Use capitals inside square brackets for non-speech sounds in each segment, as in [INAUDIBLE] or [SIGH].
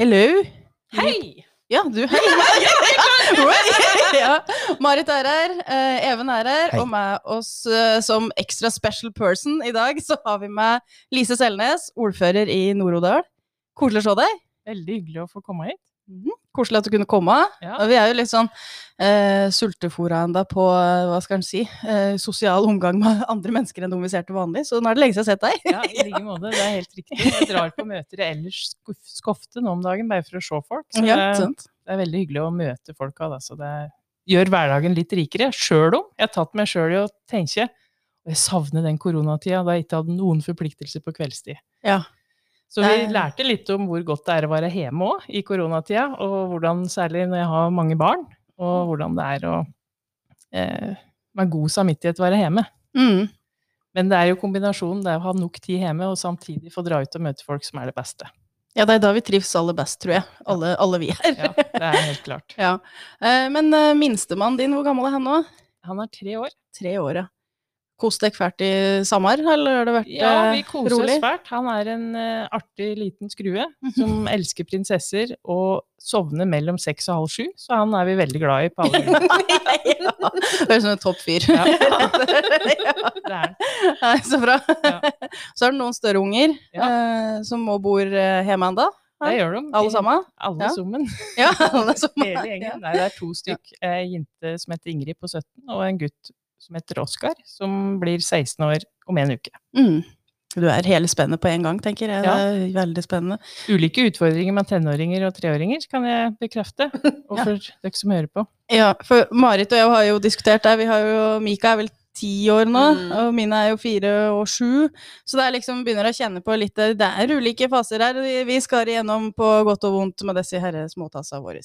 Hello. Hei! Ja, du, hei. [LAUGHS] [LAUGHS] ja. Marit er her, eh, Even er her, Hei. og med oss eh, som extra special person i dag, så har vi med Lise Selnes, ordfører i Nord-Odal. Koselig å se deg. Veldig hyggelig å få komme hit. Koselig at du kunne komme. Ja. Vi er jo litt sånn eh, sultefora enda på, eh, hva skal en si, eh, sosial omgang med [LAUGHS] andre mennesker enn de vi ser til vanlig, så nå er det lenge siden jeg har sett deg. Ja, I like måte. Det er helt riktig. Jeg drar på møter jeg ellers skofte nå om dagen, bare for å se folk. Så Ja, det, det er veldig hyggelig å møte folka. Da. Så det gjør hverdagen litt rikere. Sjøl om jeg har tatt meg sjøl i å tenke jeg savner den koronatida da jeg ikke hadde noen forpliktelser på kveldstid. Ja. Så vi lærte litt om hvor godt det er å være hjemme òg i koronatida, og hvordan, særlig når jeg har mange barn, og hvordan det er å eh, med god samvittighet være hjemme. Mm. Men det er jo kombinasjonen. Det er å ha nok tid hjemme og samtidig få dra ut og møte folk som er det beste. Ja, det er da vi trives aller best, tror jeg. Alle, alle vi her. Ja, det er helt klart. [LAUGHS] Ja. Eh, men minstemannen minstemann din, hvor gammel er han nå? Han er tre år. Tre år, ja. Kos deg fælt i Samar, eller har det vært rolig? Ja, eh, vi koser rolig? oss fælt. Han er en uh, artig liten skrue som elsker prinsesser og sovner mellom seks og halv sju, så han er vi veldig glad i på alle [LAUGHS] ja. Det er som en topp fyr. Ja. [LAUGHS] ja. Er. Nei, så bra. Ja. Så er det noen større unger eh, som må bor uh, hjemme ennå. Det gjør de. Alle sammen? Alle Ja. sammen. Ja, alle som Hele gjengen. Nei, det er to stykk. Ei jente som heter Ingrid på 17, og en gutt som heter Oskar, som blir 16 år om en uke. Mm. Du er hele spennet på en gang, tenker jeg. Ja. Det er veldig spennende. Ulike utfordringer med tenåringer og treåringer, kan jeg bekrefte. [LAUGHS] Og Ja. for dere som hører på. Ja, for Marit og jeg har jo diskutert det. Vi har jo, Mika er vel ti år nå, Mm. og mine er jo fire og sju. Så det er liksom begynner å kjenne på litt Det er ulike faser her. Vi- Vi skal igjennom på godt og vondt med disse herre småtassa våre.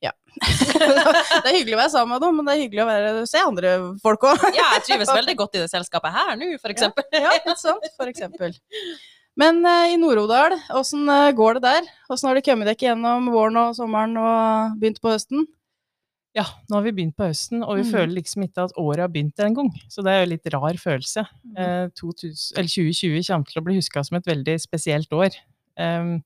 Ja. [LAUGHS] det er hyggelig å være sammen med dem, men det er hyggelig å være, se andre folk òg. Ja, jeg trives veldig godt i det selskapet her nå, for eksempel. Ja, ikke sant? For eksempel. Men eh, i Nord-Odal, åssen eh, går det der? Åssen har det kommet dere gjennom våren og sommeren og begynt på høsten? Ja, nå har vi begynt på høsten, og vi Mm. føler liksom ikke at året har begynt engang. Så det er jo litt rar følelse. Eh, 2000, eller 2020 kommer til å bli huska som et veldig spesielt år. Em,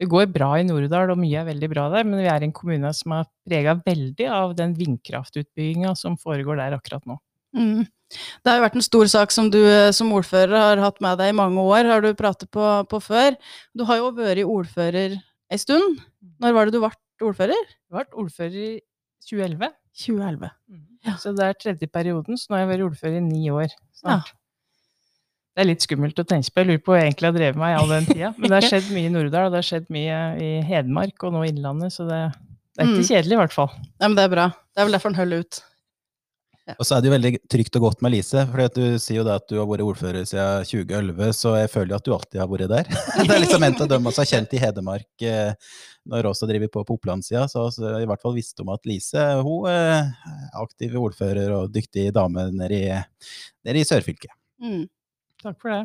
det går bra i Nord-Odal, og mye er veldig bra der, men vi er en kommune som er prega veldig av den vindkraftutbygginga som foregår der akkurat nå. Mm. Det har jo vært en stor sak som du eh, som ordfører har hatt med deg i mange år, har du pratet på, på før. Du har jo vært ordfører ei stund. Når var det du ble ordfører? Jeg ble ordfører i 2011, 2011. Ja. så det er tredje perioden, så nå har jeg vært ordfører i ni år Ja. Det er litt skummelt å tenke på. Jeg lurer på hva jeg egentlig har drevet meg i all den [LAUGHS] tida. Men det har skjedd mye i Norddal, og det har skjedd mye i Hedmark og nå i Innlandet, så det, det er ikke Mm. kjedelig i hvert fall. Nei, men det er bra. Det er vel derfor han holder ut. Og så er det jo veldig trygt og godt med Lise, for du sier jo det at du har vært ordfører siden 2011, så jeg føler jo at du alltid har vært der. [LAUGHS] Det er liksom en av dem som er kjent i Hedmark, eh, når også driver på på Opplandssida, så, så i hvert fall visste om at Lise hun eh, er aktiv ordfører og dyktig dame nede i, nede i sørfylket. Mm. Takk for det.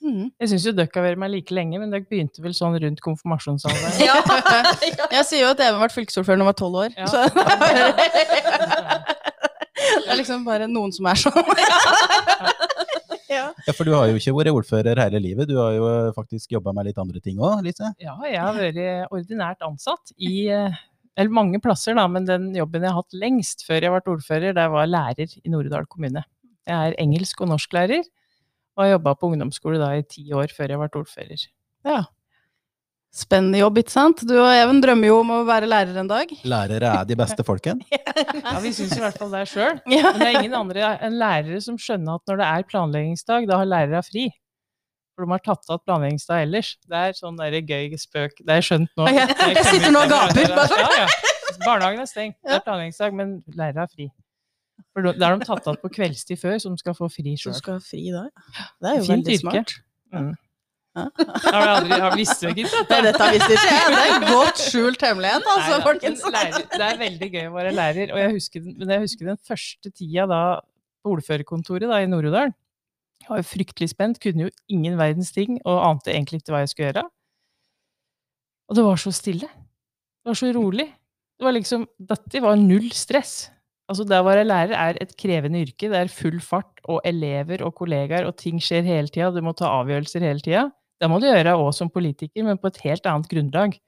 Mm. Jeg syns jo dere har vært med like lenge, men dere begynte vel sånn rundt konfirmasjonsalderen? Ja. [LAUGHS] Jeg sier jo at Even ble fylkesordfører da han var tolv år. Ja. Så. [LAUGHS] Det er liksom bare noen som er sånn. [LAUGHS] ja. Ja, for du har jo ikke vært ordfører hele livet, du har jo faktisk jobba med litt andre ting òg, Lise? Ja, jeg har vært ordinært ansatt i eh, eller mange plasser, da, men den jobben jeg har hatt lengst før jeg ble ordfører, det var lærer i Nord-Odal kommune. Jeg er engelsk- og norsklærer, og har jobba på ungdomsskole da i ti år før jeg ble ordfører. ja. Spennende jobb, ikke sant? Du og Even drømmer jo om å være lærer en dag. Lærere er de beste folken. [LAUGHS] Ja, vi syns i hvert fall det sjøl. [LAUGHS] Men det er ingen andre enn lærere som skjønner at når det er planleggingsdag, da har lærere fri. For de har tatt av planleggingsdag ellers. Det er sånn der gøy spøk. Det er skjønt nå. [LAUGHS] Jeg sitter nå og gaper. Ja, ja. Barnehagen er stengt. Det er planleggingsdag, men lærere har fri. For da har de tatt av på kveldstid før, så de skal få fri sjøl. skal ha fri. Det er jo Fint veldig yrke. smart. Mm. Ja. [LAUGHS] Har du aldri har visst ikke Nei, dette visste ikke jeg. Det er en godt skjult hemmelighet, altså, Neida, folkens. lærer, det er veldig gøy å være lærer. Og jeg husker, jeg husker den første tida da på ordførerkontoret da, i Nord-Odal. Jeg var jo fryktelig spent, kunne jo ingen verdens ting, og ante egentlig ikke hva jeg skulle gjøre. Og det var så stille. Det var så rolig. Det var liksom, Dette var null stress. Altså, det å være lærer er et krevende yrke. Det er full fart, og elever og kollegaer, og ting skjer hele tida. Du må ta avgjørelser hele tida. Det må du gjøre òg som politiker, men på et helt annet grunnlag.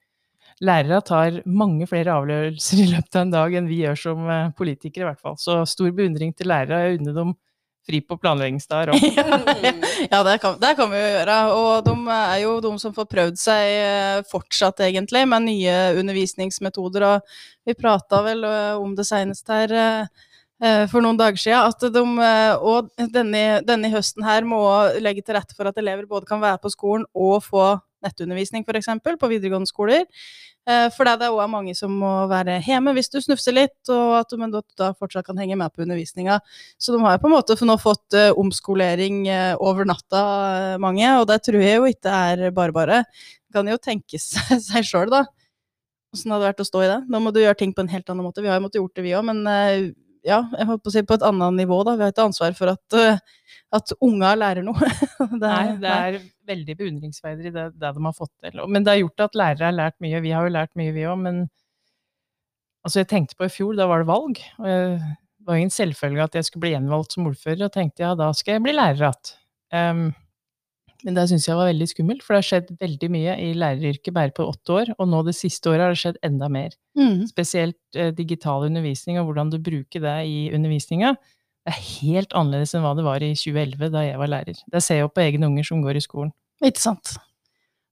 lærere tar mange flere avgjørelser i løpet av en dag enn vi gjør som eh, politikere, i hvert fall. Så stor beundring til lærere. Jeg unner dem fri på planleggingsdager òg. [LAUGHS] ja, det kan, det kan vi jo gjøre. Og de er jo de som får prøvd seg eh, fortsatt, egentlig, med nye undervisningsmetoder. Og vi prata vel eh, om det seinest her eh, for noen dager siden, at de og denne, denne høsten her må legge til rette for at elever både kan være på skolen og få nettundervisning, f.eks., på videregående skoler. Eh, for det er òg mange som må være hjemme hvis du snufser litt, og at du, da fortsatt kan henge med på undervisninga. Så de har på en måte nå fått uh, omskolering uh, over natta, mange, og det tror jeg jo ikke er bare bare. kan jo tenke [LAUGHS] seg, sjøl, da. Åssen det vært å stå i det. Nå må du gjøre ting på en helt annen måte. Vi har jo måttet gjort det, vi òg, men ja, jeg holdt på å si på et annet nivå, da. Vi har et ansvar for at, uh, at unga lærer noe. [LAUGHS] det, nei, det er veldig beundringsverdig det, det, de har fått til. Men det har gjort at lærere har lært mye. Vi har jo lært mye, vi òg. Men altså, jeg tenkte på i fjor, da var det valg. og jeg, Det var ingen selvfølge at jeg skulle bli gjenvalgt som ordfører, og tenkte ja, da skal jeg bli lærer igjen. Um, men det syns jeg var veldig skummelt, for det har skjedd veldig mye i læreryrket bare på åtte år, og nå det siste året har det skjedd enda mer. Mm. Spesielt eh, digital undervisning og hvordan du bruker det i undervisninga. Det er helt annerledes enn hva det var i 2011, da jeg var lærer. Det ser jeg jo på egne unger som går i skolen. Ikke sant.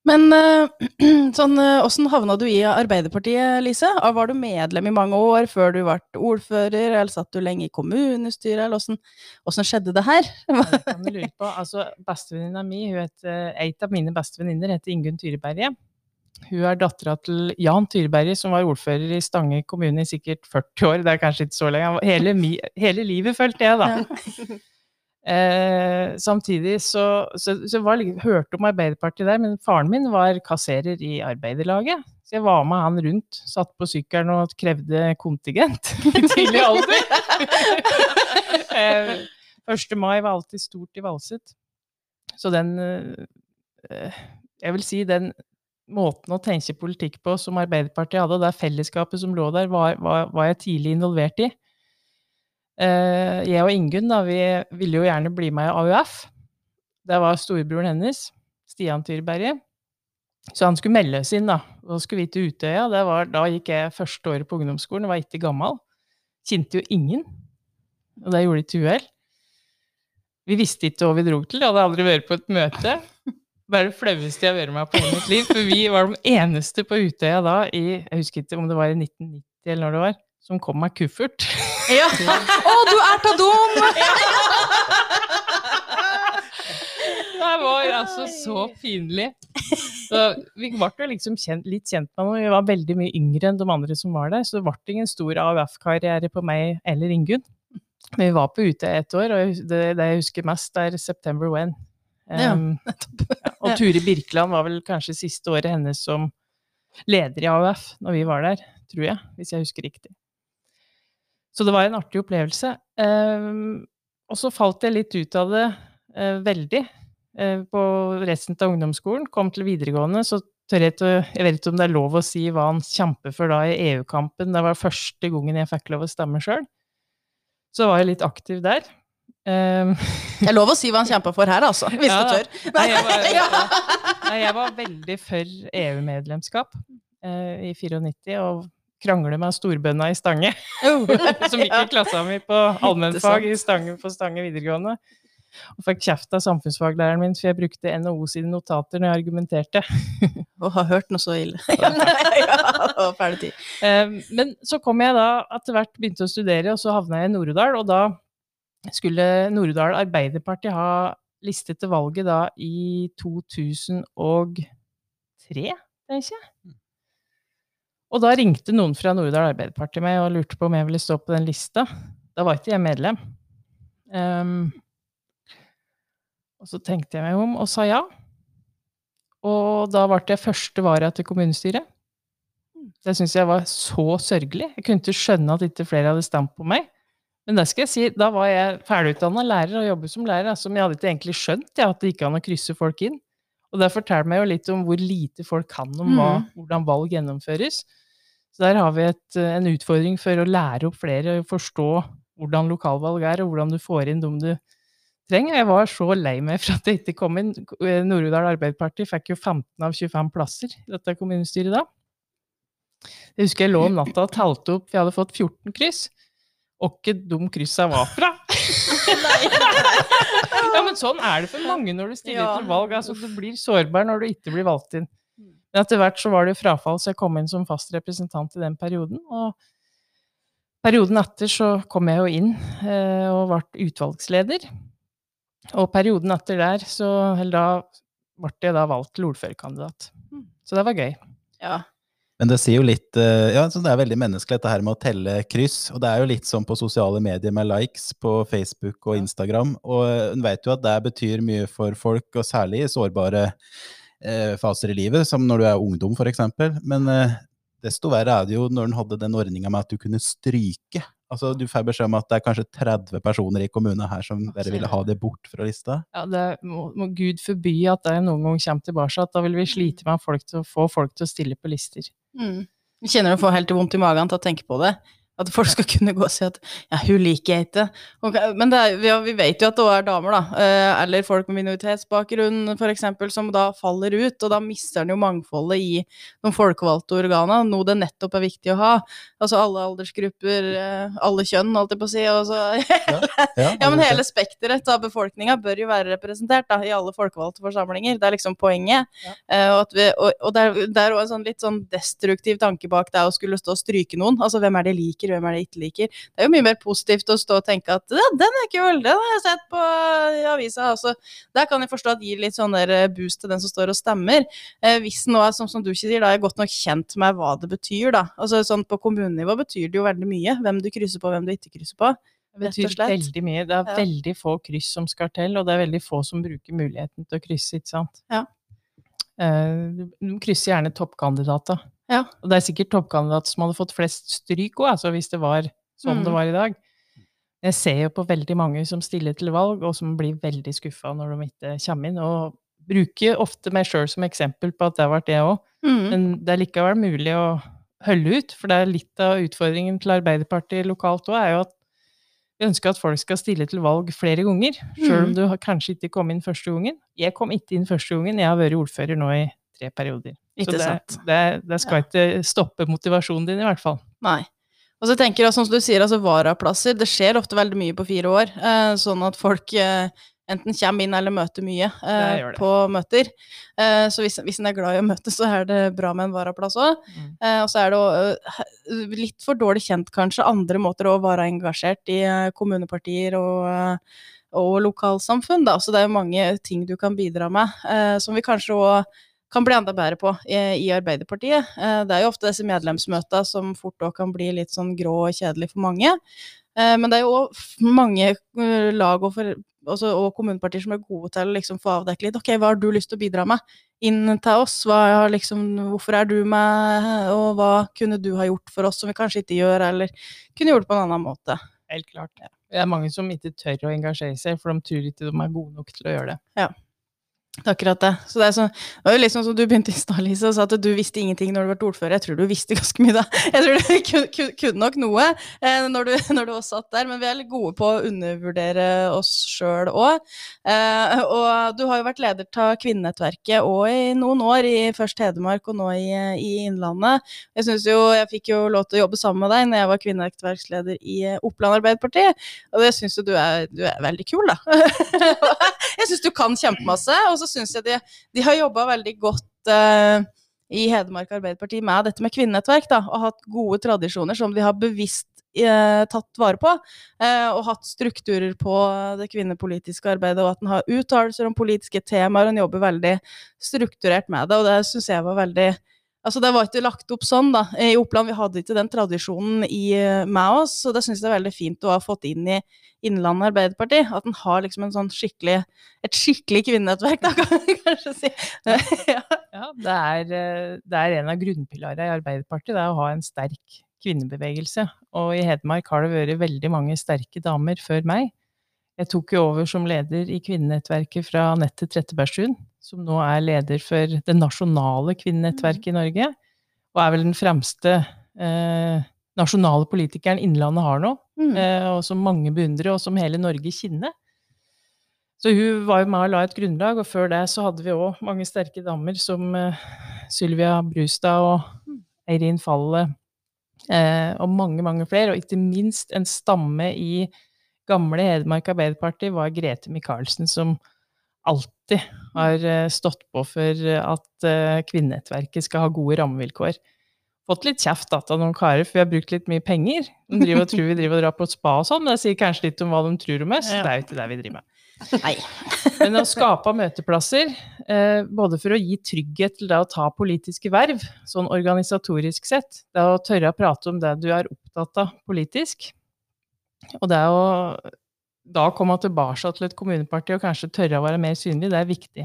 Men uh, [CLEARS THROAT] sånn, åssen havna du i Arbeiderpartiet, Lise? Var du medlem i mange år før du ble ordfører, eller satt du lenge i kommunestyret, eller åssen, skjedde det her? det [LAUGHS] kan du lure på. Altså, Bestevenninna mi, hun heter, et av mine bestevenninner heter Ingunn Tyreberget. Hun er dattera til Jan Tyreberget, som var ordfører i Stange kommune i sikkert 40 år. Det er kanskje ikke så lenge. Hele, hele livet fulgte jeg, da. Ja. [LAUGHS] [LAUGHS] Eh, samtidig så, så, så var, hørte om Arbeiderpartiet der, men faren min var kasserer i Arbeiderlaget. Så jeg var med han rundt, satt på sykkelen og krevde kontingent [LAUGHS] i tidlig [LAUGHS] alder. eh, 1. mai var alltid stort i Valset. Så den eh, Jeg vil si den måten å tenke politikk på som Arbeiderpartiet hadde, og det fellesskapet som lå der, var, var, var jeg tidlig involvert i. Uh, jeg og Ingunn vi ville jo gjerne bli med i AUF. Det var storebroren hennes, Stian Tyrberget. Så han skulle melde oss inn, da. Da skulle vi til Utøya. Var, da gikk jeg første året på ungdomsskolen, var ikke gammel. Kjente jo ingen. Og det gjorde de til uhell. Vi visste ikke hva vi dro til, jeg hadde aldri vært på et møte. Bare det flaueste jeg har vært med på i mitt liv. For vi var de eneste på Utøya da i Jeg husker ikke om det var i 1990 eller når det var, som kom med kuffert. [LAUGHS] Ja. Å, du er ta dum! [LAUGHS] Det var altså så pinlig. Så vi ble liksom kjent, litt kjent med ham. Vi var veldig mye yngre enn de andre som var der, så det ble ingen stor AUF-karriere på meg eller Ingunn. Men vi var på ute ett år, og det, det, jeg husker mest, er September When. Um, ja. og Ture Birkeland var vel kanskje siste året hennes som leder i AUF når vi var der, tror jeg, hvis jeg husker riktig. Så det var en artig opplevelse. Um, og så falt jeg litt ut av det uh, veldig uh, på resten av ungdomsskolen. Kom til videregående, så tør jeg ikke Jeg vet ikke om det er lov å si hva han kjemper for da i EU-kampen. Det var første gangen jeg fikk lov å stemme sjøl. Så var jeg litt aktiv der. Um, det er lov å si hva han kjempa for her, altså, hvis ja, du tør. Nei, jeg, var, [LAUGHS] nei, jeg var veldig for EU-medlemskap uh, i 94, og krangle med storbønna i Stange. [LAUGHS] Oh. [LAUGHS] som gikk i klassa mi på allmennfag i Stange på Stange videregående. Og fikk kjeft av samfunnsfaglæreren min, for jeg brukte NHO sine notater når jeg argumenterte. [LAUGHS] Og har hørt noe så ille. ja, ferdig tid. Men så kom jeg da etter hvert begynte å studere, og så havna jeg i Nord-Odal. Og da skulle Nord-Odal Arbeiderparti ha liste til valget da i 2003, tenker jeg. Og da ringte noen fra Norddal Arbeiderparti meg og lurte på om jeg ville stå på den lista. Da var ikke jeg medlem. Um, og så tenkte jeg meg om og sa ja. Og da ble jeg første vara til kommunestyret. Det syns jeg var så sørgelig. Jeg kunne ikke skjønne at ikke flere hadde stemt på meg. Men det skal jeg si, da var jeg ferdigutdanna lærer og jobbet som lærer. Altså, men jeg hadde ikke egentlig skjønt ja, at det gikk an å krysse folk inn. Og det forteller meg jo litt om hvor lite folk kan om hva, mm. hvordan valg gjennomføres. Så der har vi et, eh, en utfordring for å lære opp flere og forstå hvordan lokalvalg er, og hvordan du får inn dem du trenger. Jeg var så lei meg for at det ikke kom inn. Nord-Odal Arbeiderparti fikk jo 15 av 25 plasser i dette kommunestyret da. Jeg husker jeg lå om natta og talte opp, vi hadde fått 14 kryss. Og ikke de kryssa var fra. [LAUGHS] ja, men sånn er det for mange når du stiller Ja. til valg. Altså, du blir sårbar når du ikke blir valgt inn. Men etter hvert så var det jo frafall, så jeg kom inn som fast representant i den perioden. Og perioden etter så kom jeg jo inn eh, og ble utvalgsleder. Og perioden etter der, så Eller da ble jeg da valgt til ordførerkandidat. Mm. Så det var gøy. Ja. Men det sier jo litt eh, Ja, så det er veldig menneskelig dette her med å telle kryss. Og det er jo litt sånn på sosiale medier med likes på Facebook og Instagram. Og eh, en vet jo at det betyr mye for folk, og særlig i sårbare faser i livet, som når du er ungdom f.eks. Men eh, desto verre er det jo når en hadde den ordninga med at du kunne stryke. Altså Du får beskjed om at det er kanskje 30 personer i kommunen her som dere ville ha det bort fra lista. Ja, det må, må Gud forby at det noen gang kommer tilbake. At da vil vi slite med folk til å få folk til å stille på lister. Mm. Kjenner du får helt vondt i magen til å tenke på det. At folk skal kunne gå og si at ja, hun liker ikke. okay, Men er, vi, vi vet jo at det også er damer, da. eh, Eller folk med minoritetsbakgrunn, f.eks., som da faller ut. Og da mister en jo mangfoldet i de folkevalgte organene, noe det nettopp er viktig å ha. Altså alle aldersgrupper, eh, alle kjønn, holdt jeg på å si. Så Ja, [LAUGHS] men hele spekteret av befolkninga bør jo være representert da, i alle folkevalgte forsamlinger. Det er liksom poenget. Ja. Eh, og, vi, og, og det er- òg en sånn litt sånn destruktiv tanke bak det å skulle stå og stryke noen. Altså hvem er det jeg liker, hvem er det jeg ikke liker. Det er jo mye mer positivt å stå og tenke at ja, den er kul, den har jeg sett på i avisa. Altså, der kan jeg forstå at det gir litt sånn der boost til den som står og stemmer. Eh, hvis nå er som, som du ikke sier, da er jeg godt nok kjent med hva det betyr, da. Altså sånn på kommunenivå betyr det jo veldig mye. Hvem du krysser på, hvem du ikke krysser på. Det betyr veldig mye. Det er Ja. veldig få kryss som skal til, og det er veldig få som bruker muligheten til å krysse, ikke sant. Ja. Uh, De krysser gjerne toppkandidater. Ja. Og det er sikkert toppkandidater som hadde fått flest stryk òg, altså hvis det var sånn Mm. det var i dag. Jeg ser jo på veldig mange som stiller til valg, og som blir veldig skuffa når de ikke kommer inn. Og bruker ofte meg sjøl som eksempel på at det har vært det òg. Mm. Men det er likevel mulig å holde ut, for det er litt av utfordringen til Arbeiderpartiet lokalt òg, er jo at vi ønsker at folk skal stille til valg flere ganger, sjøl om Mhm. du har kanskje ikke kom inn første gangen. Jeg kom ikke inn første gangen, jeg har vært ordfører nå i tre perioder. Ikke det, sant. det, det skal ikke stoppe motivasjonen din, i hvert fall. Nei. Og så tenker jeg, som du sier, altså varaplasser, det skjer ofte veldig mye på fire år. Eh, sånn at folk eh, enten kommer inn eller møter mye eh, Det det. på møter. Eh, så hvis, hvis en er glad i å møte, så er det bra med en varaplass òg. Mm. Eh, og så er det jo eh, litt for dårlig kjent, kanskje, andre måter å være engasjert i kommunepartier og, og lokalsamfunn. Da. Så det er jo mange ting du kan bidra med, eh, som vi kanskje òg kan bli enda bedre på i, i Arbeiderpartiet. Eh, det er jo ofte disse medlemsmøtene som fort òg kan bli litt sånn grå og kjedelig for mange. Eh, men det er jo òg mange eh, lag og, for, altså, og kommunepartier som er gode til å liksom få avdekke litt. Ok, hva har du lyst til å bidra med inn til oss? Hva liksom, hvorfor er du med, og hva kunne du ha gjort for oss som vi kanskje ikke gjør, eller kunne gjort på en annen måte? Helt klart. Ja. Det er mange som ikke tør å engasjere seg, for de tror ikke de er gode nok til å gjøre det. Det er akkurat det. Så det, er sånn, det var jo sånn som du begynte i stad, Lise, og sa at du visste ingenting når du ble ordfører. Jeg tror du visste ganske mye da. Jeg tror du [LAUGHS] kunne, nok noe eh, når, du, [LAUGHS] når du var satt der, men vi er litt gode på å undervurdere oss sjøl òg. Eh, og du har jo vært leder av Kvinnenettverket òg i noen år, i først Hedmark og nå i, i Innlandet. Jeg synes jo, jeg fikk jo lov til å jobbe sammen med deg når jeg var kvinnenettverksleder i eh, Oppland Arbeiderparti, og det syns jo du er, du er veldig kul, da. [LAUGHS] jeg syns du kan kjempemasse, og så syns jeg de, de har jobba veldig godt eh, i Hedmark Arbeiderparti med dette med kvinnenettverk, da, og hatt gode tradisjoner som de har bevisst eh, tatt vare på, eh, og hatt strukturer på det kvinnepolitiske arbeidet, og at en har uttalelser om politiske temaer, og en jobber veldig strukturert med det, og det syns jeg var veldig Altså, det var ikke lagt opp sånn, da. I Oppland vi hadde ikke den tradisjonen i, med oss, og det syns jeg er veldig fint å ha fått inn i Innlandet Arbeiderparti. At en har liksom en sånn skikkelig Et skikkelig kvinnenettverk, da, [LAUGHS] kan vi kanskje si. [LAUGHS] ja. Ja, det er, eh, det er en av grunnpilarene i Arbeiderpartiet, det er å ha en sterk kvinnebevegelse. Og i Hedmark har det vært veldig mange sterke damer før meg. Jeg tok jo over som leder i kvinnenettverket fra Anette Trettebergstuen, som nå er leder for det nasjonale kvinnenettverket i Norge, og er vel den fremste eh, nasjonale politikeren Innlandet har nå, Mm. eh, og som mange beundrer, og som hele Norge kjenner. Så hun var jo med og la et grunnlag, og før det så hadde vi òg mange sterke damer som eh, Sylvia Brustad og Eirin Falle eh, og mange, mange flere, og ikke minst en stamme i gamle Hedmark Arbeiderparti var Grete Michaelsen, som alltid har eh, stått på for at eh, kvinnenettverket skal ha gode rammevilkår. Fått litt kjeft da, av noen karer, for vi har brukt litt mye penger. De driver og tror vi driver og drar på et spa og sånn, men det sier kanskje litt om hva de tror om oss. Ja. Det er jo ikke det vi driver med. Nei. [LAUGHS] Men å skape møteplasser, eh, både for å gi trygghet til det å ta politiske verv, sånn organisatorisk sett, det å tørre å prate om det du er opptatt av politisk, og det å da komme tilbake til et kommuneparti og kanskje tørre å være mer synlig, det er viktig.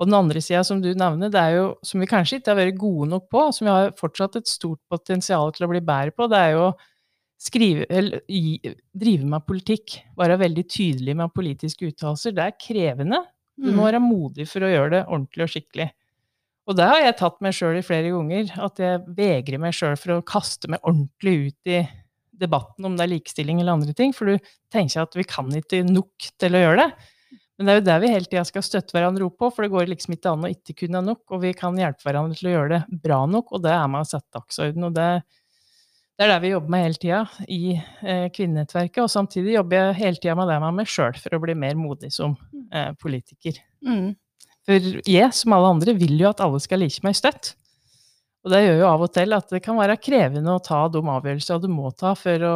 Og den andre sida som du nevner, det er jo, som vi kanskje ikke har vært gode nok på, som vi har fortsatt et stort potensial til å bli bedre på, det er jo skrive, eller, drive med politikk, være veldig tydelig med politiske uttalelser. Det er krevende. Du må Mm. være modig for å gjøre det ordentlig og skikkelig. Og det har jeg tatt meg sjøl i flere ganger, at jeg vegrer meg sjøl for å kaste meg ordentlig ut i debatten om det er likestilling eller andre ting, for du tenker at vi kan ikke nok til å gjøre det. Men det er jo der vi hele tida skal støtte hverandre opp på, for det går liksom ikke an å ikke kunne nok, og vi kan hjelpe hverandre til å gjøre det bra nok, og det er med å sette dagsorden. Og det, det er det vi jobber med hele tida i eh, kvinnenettverket, og samtidig jobber jeg hele tida med det med meg sjøl for å bli mer modig som eh, politiker. Mm. For jeg, som alle andre, vil jo at alle skal like meg støtt. Og det gjør jo av og til at det kan være krevende å ta de avgjørelsene du må ta for å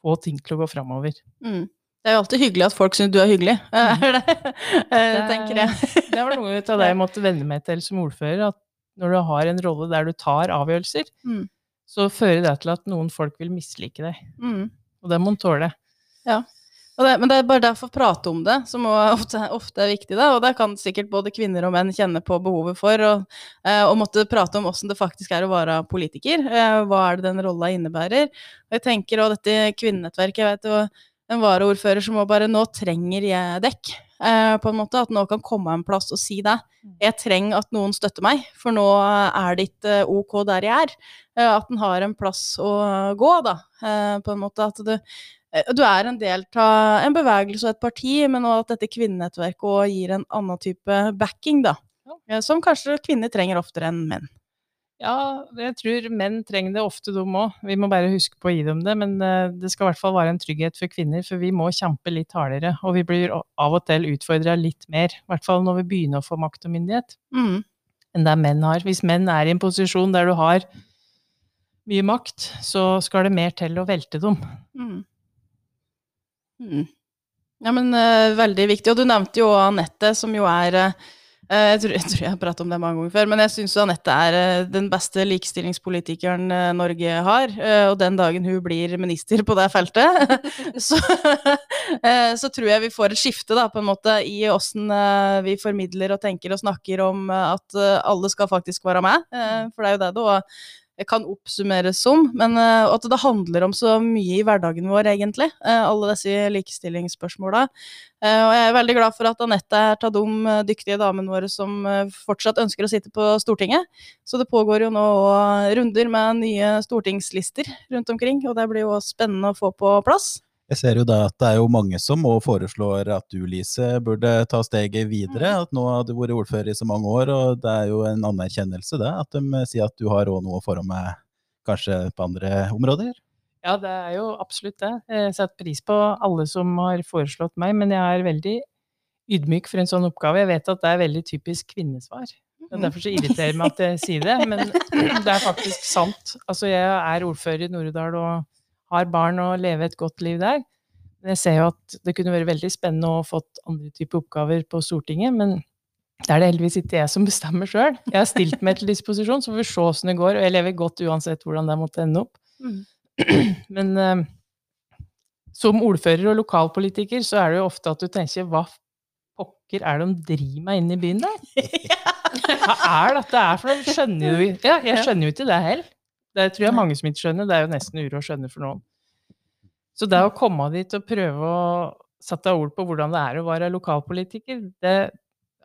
få ting til å gå framover. Mm. Det er jo alltid hyggelig at folk syns du er hyggelig, [LAUGHS] er det, eh, tenker jeg. [LAUGHS] Det var noe av det jeg måtte venne meg til som ordfører, at når du har en rolle der du tar avgjørelser, Mm. så fører det til at noen folk vil mislike deg. Mm. Og det må en tåle. Og det, men det er bare derfor å prate om det, som ofte, ofte er viktig. Da. Og det kan sikkert både kvinner og menn kjenne på behovet for. Og, eh, og måtte prate om åssen det faktisk er å være politiker. Eh, hva er det den rolla innebærer. Og jeg tenker òg dette kvinnenettverket, jeg vet jo en varaordfører som bare Nå trenger jeg dekk. Eh, på en måte, At nå kan komme en plass og si det. Jeg trenger at noen støtter meg, for nå er det ikke ok der jeg er. Eh, at en har en plass å gå, da. Eh, på en måte at du Eh, du er en del av en bevegelse og et parti, men også at dette kvinnenettverket også gir en annen type backing, da. Ja. Eh, Som kanskje kvinner trenger oftere enn menn. Ja, jeg tror menn trenger det ofte, de òg. Vi må bare huske på å gi dem det. Men eh, det skal i hvert fall være en trygghet for kvinner, for vi må kjempe litt hardere. Og vi blir av og til utfordra litt mer, i hvert fall når vi begynner å få makt og myndighet, Mm. enn det menn har. Hvis menn er i en posisjon der du har mye makt, så skal det mer til å velte dem. Mm. Mm. Ja, men uh, veldig viktig. Og du nevnte jo Anette, som jo er uh, jeg, tror, jeg tror jeg har pratet om det mange ganger før, men jeg syns Anette er den beste likestillingspolitikeren Norge har. og den dagen hun blir minister på det feltet, [LAUGHS] så, [LAUGHS] så tror jeg vi får et skifte da, på en måte i åssen vi formidler og tenker og snakker om at alle skal faktisk være med. for det er jo det det kan oppsummeres som, men eh, at det handler om så mye i hverdagen vår, egentlig. eh, alle disse likestillingsspørsmåla. Eh, og jeg er veldig glad for at Anette er av de dyktige damene våre som fortsatt ønsker å sitte på Stortinget. Så det pågår jo nå runder med nye stortingslister rundt omkring, og det blir jo spennende å få på plass. Jeg ser jo da at det er jo mange som må foreslår at du, Lise, burde ta steget videre. At nå har du vært ordfører i så mange år, og det er jo en anerkjennelse det. At de eh, sier at du har òg noe foran meg, kanskje på andre områder. Ja, det er jo absolutt det. Jeg setter pris på alle som har foreslått meg, men jeg er veldig ydmyk for en sånn oppgave. Jeg vet at det er veldig typisk kvinnesvar. Og derfor så irriterer det meg at jeg sier det, men [CLEARS THROAT] det er faktisk sant. Altså, jeg er ordfører i Nord-Odal og har barn og leve et godt liv der. Men jeg ser jo at det kunne vært veldig spennende å fått andre typer oppgaver på Stortinget, men det er det heldigvis ikke jeg som bestemmer sjøl. Jeg har stilt meg til disposisjon, så får vi se åssen det går, og jeg lever godt uansett hvordan det måtte ende opp. Mm. [CLEARS THROAT] Men eh, som ordfører og lokalpolitiker så er det jo ofte at du tenker hva pokker er det de driver med inne i byen der? [LAUGHS] Hva er dette her for noe? Skjønner jo Ja, jeg skjønner jo ikke det heller. Det tror jeg mange som ikke skjønner. Det er jo nesten uro å skjønne for noen. Så det å komme dit og prøve å sette ord på hvordan det er å være lokalpolitiker, det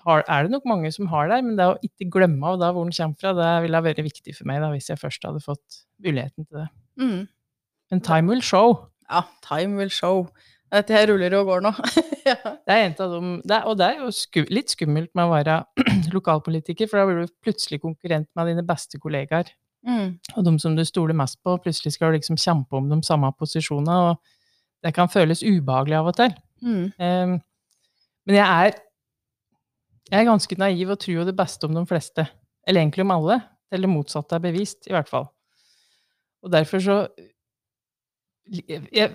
har, er det nok mange som har der, men det å ikke glemme av da hvor den kommer fra, det ville vært viktig for meg da, hvis jeg først hadde fått muligheten til det. Mm. Men time will show. Ja, time will show. Dette her ruller og går nå. [LAUGHS] ja. Det er en av dem, det er, og det er jo sku, litt skummelt med å være [CLEARS THROAT] lokalpolitiker, for da blir du plutselig konkurrent med dine beste kollegaer. Mm. Og de som du stoler mest på, plutselig skal du liksom kjempe om de samme posisjonene, og det kan føles ubehagelig av og til. Mm. Ehm, men jeg er, jeg er ganske naiv og tror jo det beste om de fleste. Eller egentlig om alle. Eller det motsatte er bevist, i hvert fall. Og derfor så jeg,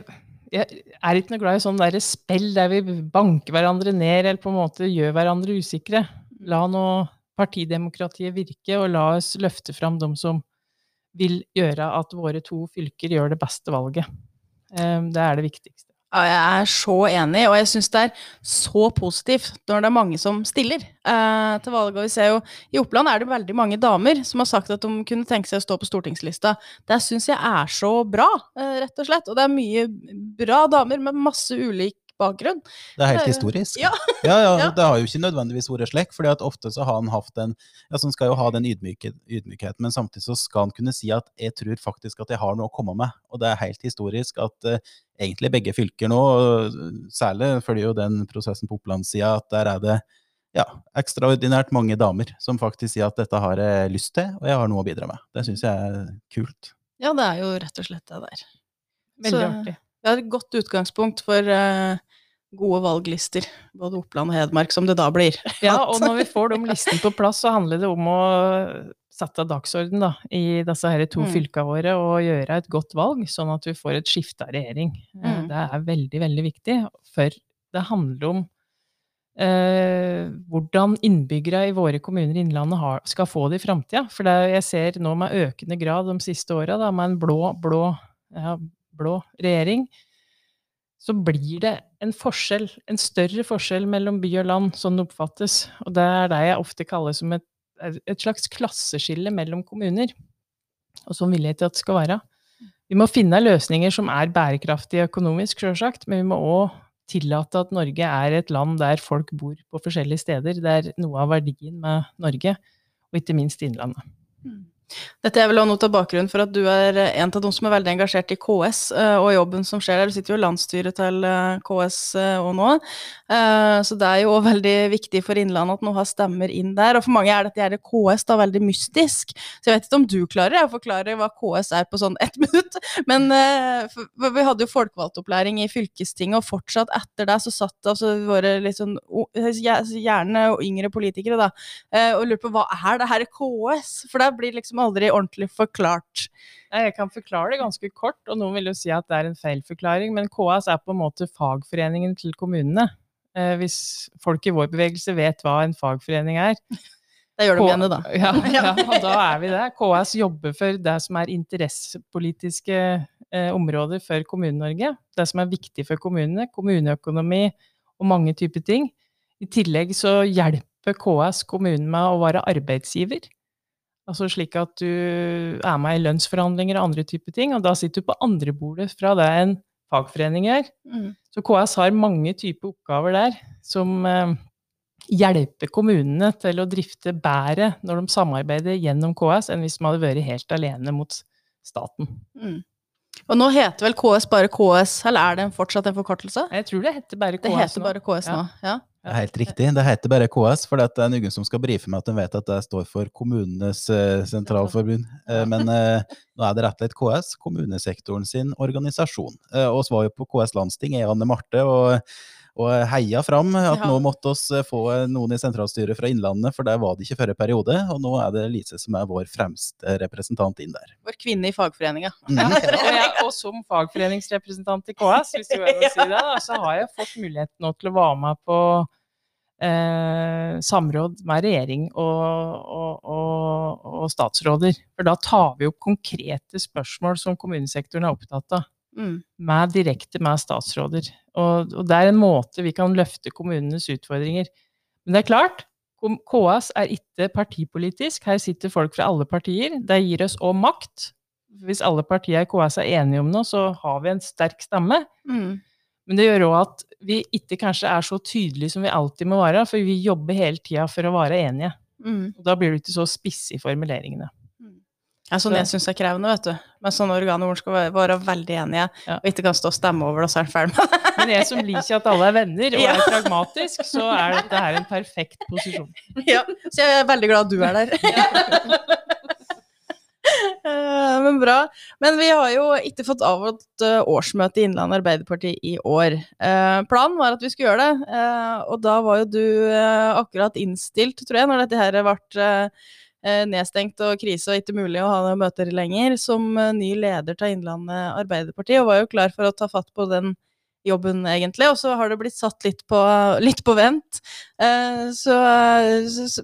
jeg er ikke noe glad i sånn derre spill der vi banker hverandre ned, eller på en måte gjør hverandre usikre. La nå partidemokratiet virke, og la oss løfte fram dem som vil gjøre at våre to fylker gjør det beste valget. Ehm, Det er det viktigste. Jeg er så enig, og jeg syns det er så positivt når det er mange som stiller eh, til valg. Og vi ser jo i Oppland er det veldig mange damer som har sagt at de kunne tenke seg å stå på stortingslista. Det syns jeg er så bra, eh, rett og slett. Og det er mye bra damer med masse ulik bakgrunn. Det er helt Det er jo- historisk. [LAUGHS] Ja. ja, ja. Det har jo ikke nødvendigvis vært slik, fordi at ofte så har han hatt en ja, så han skal jo ha den ydmyke, ydmykheten, men samtidig så skal han kunne si at jeg tror faktisk at jeg har noe å komme med. Og det er helt historisk at uh, egentlig begge fylker nå, og særlig følger jo den prosessen på Opplandssida, at der er det ja, ekstraordinært mange damer som faktisk sier at dette har jeg lyst til, og jeg har noe å bidra med. Det syns jeg er kult. Ja, det er jo rett og slett det der. Veldig Så- artig. Det er et godt utgangspunkt for eh, gode valglister, både Oppland og Hedmark, som det da blir. [LAUGHS] Ja, og når vi får de listene på plass, så handler det om å sette dagsorden da, i disse her to Mm. fylkene våre og gjøre et godt valg, sånn at vi får et skifte av regjering. Eh, Mm. Det er veldig, veldig viktig, for det handler om eh, hvordan innbyggere i våre kommuner i Innlandet har, skal få det i framtida. For det, jeg ser nå med økende grad de siste åra, med en blå, blå, ja, blå regjering, så blir det en forskjell, en større forskjell mellom by og land, sånn det oppfattes. Og det er det jeg ofte kaller som et, et slags klasseskille mellom kommuner. Og sånn vil jeg ikke at det skal være. Vi må finne løsninger som er bærekraftige økonomisk, sjølsagt, men vi må òg tillate at Norge er et land der folk bor på forskjellige steder. Det er noe av verdien med Norge, og ikke minst Innlandet. Dette er vel også noe av bakgrunnen for at du er en av de som er veldig engasjert i KS eh, og jobben som skjer der. Du sitter jo i landsstyret til eh, KS òg og nå, Eh, så det er jo òg veldig viktig for Innlandet at noe har stemmer inn der. Og for mange er dette her KS da veldig mystisk, så jeg vet ikke om du klarer å forklare hva KS er på sånn ett [LAUGHS] minutt. Men eh, vi hadde jo folkevalgtopplæring i fylkestinget, og fortsatt etter det så satt altså våre litt sånn gjerne yngre politikere da, eh, og lurte på hva er det her KS? For det blir liksom aldri ordentlig forklart. Jeg kan forklare det ganske kort, og noen vil jo si at det er en feilforklaring, men KS er på en måte fagforeningen til kommunene. Eh, hvis folk i vår bevegelse vet hva en fagforening er. [LAUGHS] Det gjør de igjen det, da. Ja, [LAUGHS] ja, da er vi det. KS jobber for det som er interessepolitiske eh, områder for Kommune-Norge. Det som er viktig for kommunene. Kommuneøkonomi og mange typer ting. I tillegg så hjelper KS kommunen med å være arbeidsgiver. Altså slik at du er med i lønnsforhandlinger og andre typer ting, og da sitter du på andre bordet fra det en fagforening gjør. Mm. Så KS har mange typer oppgaver der som eh, hjelper kommunene til å drifte bedre når de samarbeider gjennom KS, enn hvis de hadde vært helt alene mot staten. Mm. Og nå heter vel KS bare KS, eller er det fortsatt en forkortelse? Jeg tror det heter bare KS Det heter nå. bare KS nå, ja. Det er helt riktig. Det heter bare KS, for det er noen som skal brife meg at de vet at det står for Kommunenes eh, sentralforbund. Eh, men eh, nå er det rett og slett KS, kommunesektoren sin organisasjon. Var jo på KS landsting, jeg Anne Marte, og, og heia fram at Ja. nå måtte oss eh, få noen i sentralstyret fra Innlandet, for der var det ikke forrige periode. Og nå er det Lise som er vår fremste representant inn der. Vår kvinne i fagforeninga. Mm. [LAUGHS] og, og som fagforeningsrepresentant i KS, hvis du vil si det, så har jeg fått muligheten nå til å være med på eh, samråd med regjering og, og, og, og statsråder. For da tar vi opp konkrete spørsmål som kommunesektoren er opptatt av. Mm. med direkte med statsråder. Og, og det er en måte vi kan løfte kommunenes utfordringer. Men det er klart, KS er ikke partipolitisk. Her sitter folk fra alle partier. Det gir oss òg makt. Hvis alle partier i KS er enige om noe, så har vi en sterk stemme. Mm. Men det gjør òg at vi ikke kanskje er så tydelige som vi alltid må være, for vi jobber hele tida for å være enige. Mm. Og da blir du ikke så spiss i formuleringene. Ja, sånn jeg syns er krevende, vet du. Men sånne organer hvor en skal være, være veldig enige, Ja. og ikke kan stå og stemme over det, og så er en ferdig med det. Men jeg som liker at alle er venner og er pragmatisk, så er dette her en perfekt posisjon. Ja, så jeg er veldig glad du er der. Men Bra. Men vi har jo ikke fått avholdt eh, årsmøte i Innlandet Arbeiderparti i år. Eh, planen var at vi skulle gjøre det, eh, og da var jo du eh, akkurat innstilt, tror jeg, når dette her ble eh, eh, nedstengt og krise og ikke mulig å ha noen møter lenger, som eh, ny leder til Innlandet Arbeiderparti, og var jo klar for å ta fatt på den jobben, egentlig. Og så har det blitt satt litt på, litt på vent. Eh, så,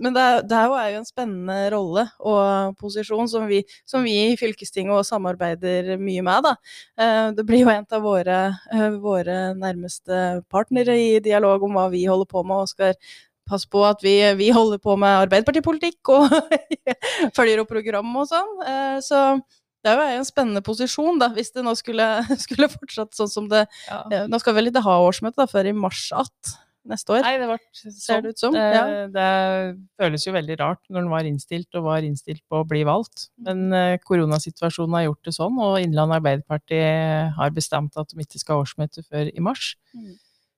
men det, det er jo- en spennende rolle og posisjon som vi, som vi i fylkestinget også samarbeider mye med. Da. Eh, det blir jo en av våre, eh, våre nærmeste partnere i dialog om hva vi holder på med, og skal passe på at vi, vi holder på med Arbeiderpartipolitikk og [LAUGHS] følger opp program og sånn. Eh, Så det er jo en spennende posisjon, da, hvis det nå skulle, [LAUGHS] skulle fortsatt sånn som det Ja. ja, Nå skal vel ikke ha årsmøte da, før i mars att neste år. Nei, det ble. Ser det ut som, Det, ja. det føles jo veldig rart når den var innstilt, og var innstilt på å bli valgt. Men eh, koronasituasjonen har gjort det sånn, og Innlandet Arbeiderparti har bestemt at de ikke skal ha årsmøte før i mars. Mm.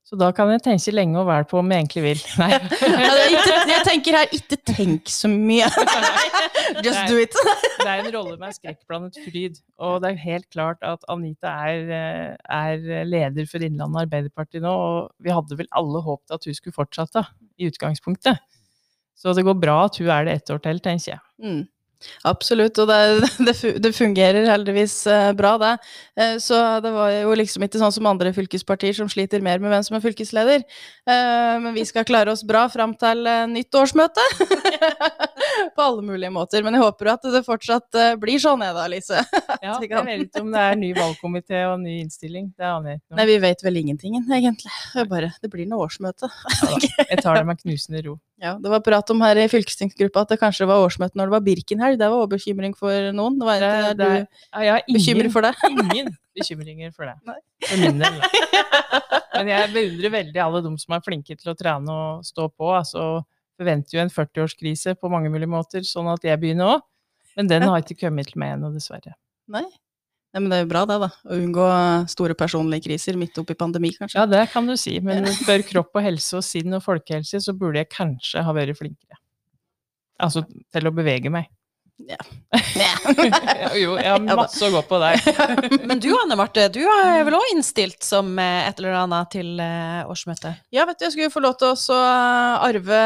Så da kan jeg tenke lenge og vel på om jeg egentlig vil. Nei. [LAUGHS] Ja, det er ikke, jeg tenker her, ikke tenk så mye. [LAUGHS] Just do it. [LAUGHS] Det er en rolle med skrekkblandet fryd. Og det er helt klart at Anita er, eh, er leder for Innlandet Arbeiderparti nå, og vi hadde vel alle håpet at hun skulle fortsette, i utgangspunktet. Så det går bra at hun er det ett år til, tenker jeg. Mm. Absolutt, og det, [LAUGHS] det, det fungerer heldigvis eh, bra, det. Eh, så det var jo liksom ikke sånn som andre fylkespartier som sliter mer med hvem som er fylkesleder. Eh, men vi skal klare oss bra fram til nytt årsmøte. [LAUGHS] På alle mulige måter. Men jeg håper at det fortsatt blir sånn, jeg da, Lise. [LAUGHS] Ja, Det jeg vet ikke om det er ny valgkomité og ny innstilling. Det aner jeg ikke Nei, noe om. vi vet vel ingenting, egentlig. Bare, det blir noe årsmøte. Jeg tar det med knusende ro. Ja, det var prat om her i fylkestingsgruppa at det kanskje var årsmøte når det var Birkenhelg. Det var også bekymring for noen. Det var ikke det, er- ja, bekymrer for det? [LAUGHS] ingen bekymringer for det. Nei. For min del. [LAUGHS] Men jeg beundrer veldig alle de som er flinke til å trene og stå på. Altså, forventer jo en 40-årskrise på mange mulige måter, sånn at jeg begynner òg. Men den har ikke kommet til meg ennå, dessverre. Nei. Nei, men det er jo bra det, da. Å unngå store personlige kriser midt oppi pandemi, kanskje. Ja, det kan du si, men [LAUGHS] for kropp og helse og sinn og folkehelse så burde jeg kanskje ha vært flinkere. Altså til å bevege meg. Ja. [LAUGHS] jo, jeg har masse å gå på der. [LAUGHS] Men du Anne Marte, du er vel òg innstilt som eh, et eller annet til eh, årsmøtet? Ja, vet du, jeg skulle få lov til å arve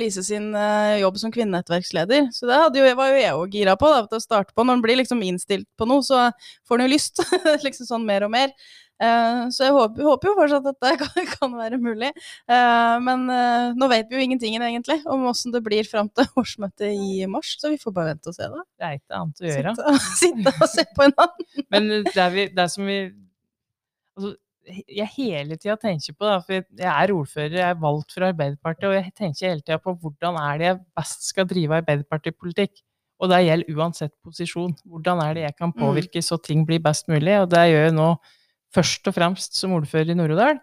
Lise sin eh, jobb som kvinnenettverksleder. Så det hadde jo, var jo jeg òg gira på, da, å starte på. Når en blir liksom innstilt på noe, så får en jo lyst. [LAUGHS] liksom sånn mer og mer. Eh, så jeg håper, håper jo fortsatt at det [LAUGHS] kan, kan være mulig. Eh, men eh, nå vet vi jo ingenting egentlig om åssen det blir fram til [LAUGHS] årsmøtet i mars, så vi får bare vente og se, da. Det er ikke annet å gjøre. Sitte, [LAUGHS] sitte og se på en annen. Men det er, vi, det er som vi altså, Jeg hele tida tenker på, da, for jeg- er ordfører, jeg er valgt for Arbeiderpartiet, og jeg tenker hele tida på hvordan er det jeg best skal drive Arbeiderpartipolitikk. Og det gjelder uansett posisjon. Hvordan er det jeg kan påvirke så ting blir best mulig? Og det gjør jeg nå først og fremst som ordfører i Nord-Odal.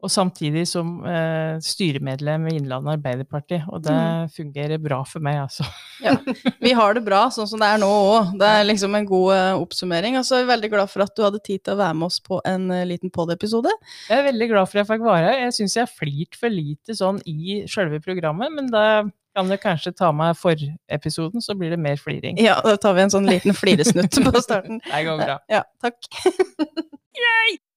Og samtidig som eh, styremedlem i Innlandet Arbeiderparti. Og det fungerer bra for meg, altså. [LAUGHS] Ja, vi har det bra sånn som det er nå òg. Det er liksom en god eh, oppsummering. Og så er vi veldig glad for at du hadde tid til å være med oss på en eh, liten pod-episode. Jeg er veldig glad for at jeg fikk være her. Jeg syns jeg har flirt for lite sånn i sjølve programmet, men da kan du kanskje ta med forepisoden, så blir det mer fliring. Ja, da tar vi en sånn liten fliresnutt på starten. [LAUGHS] Det går bra. Ja, takk. [LAUGHS]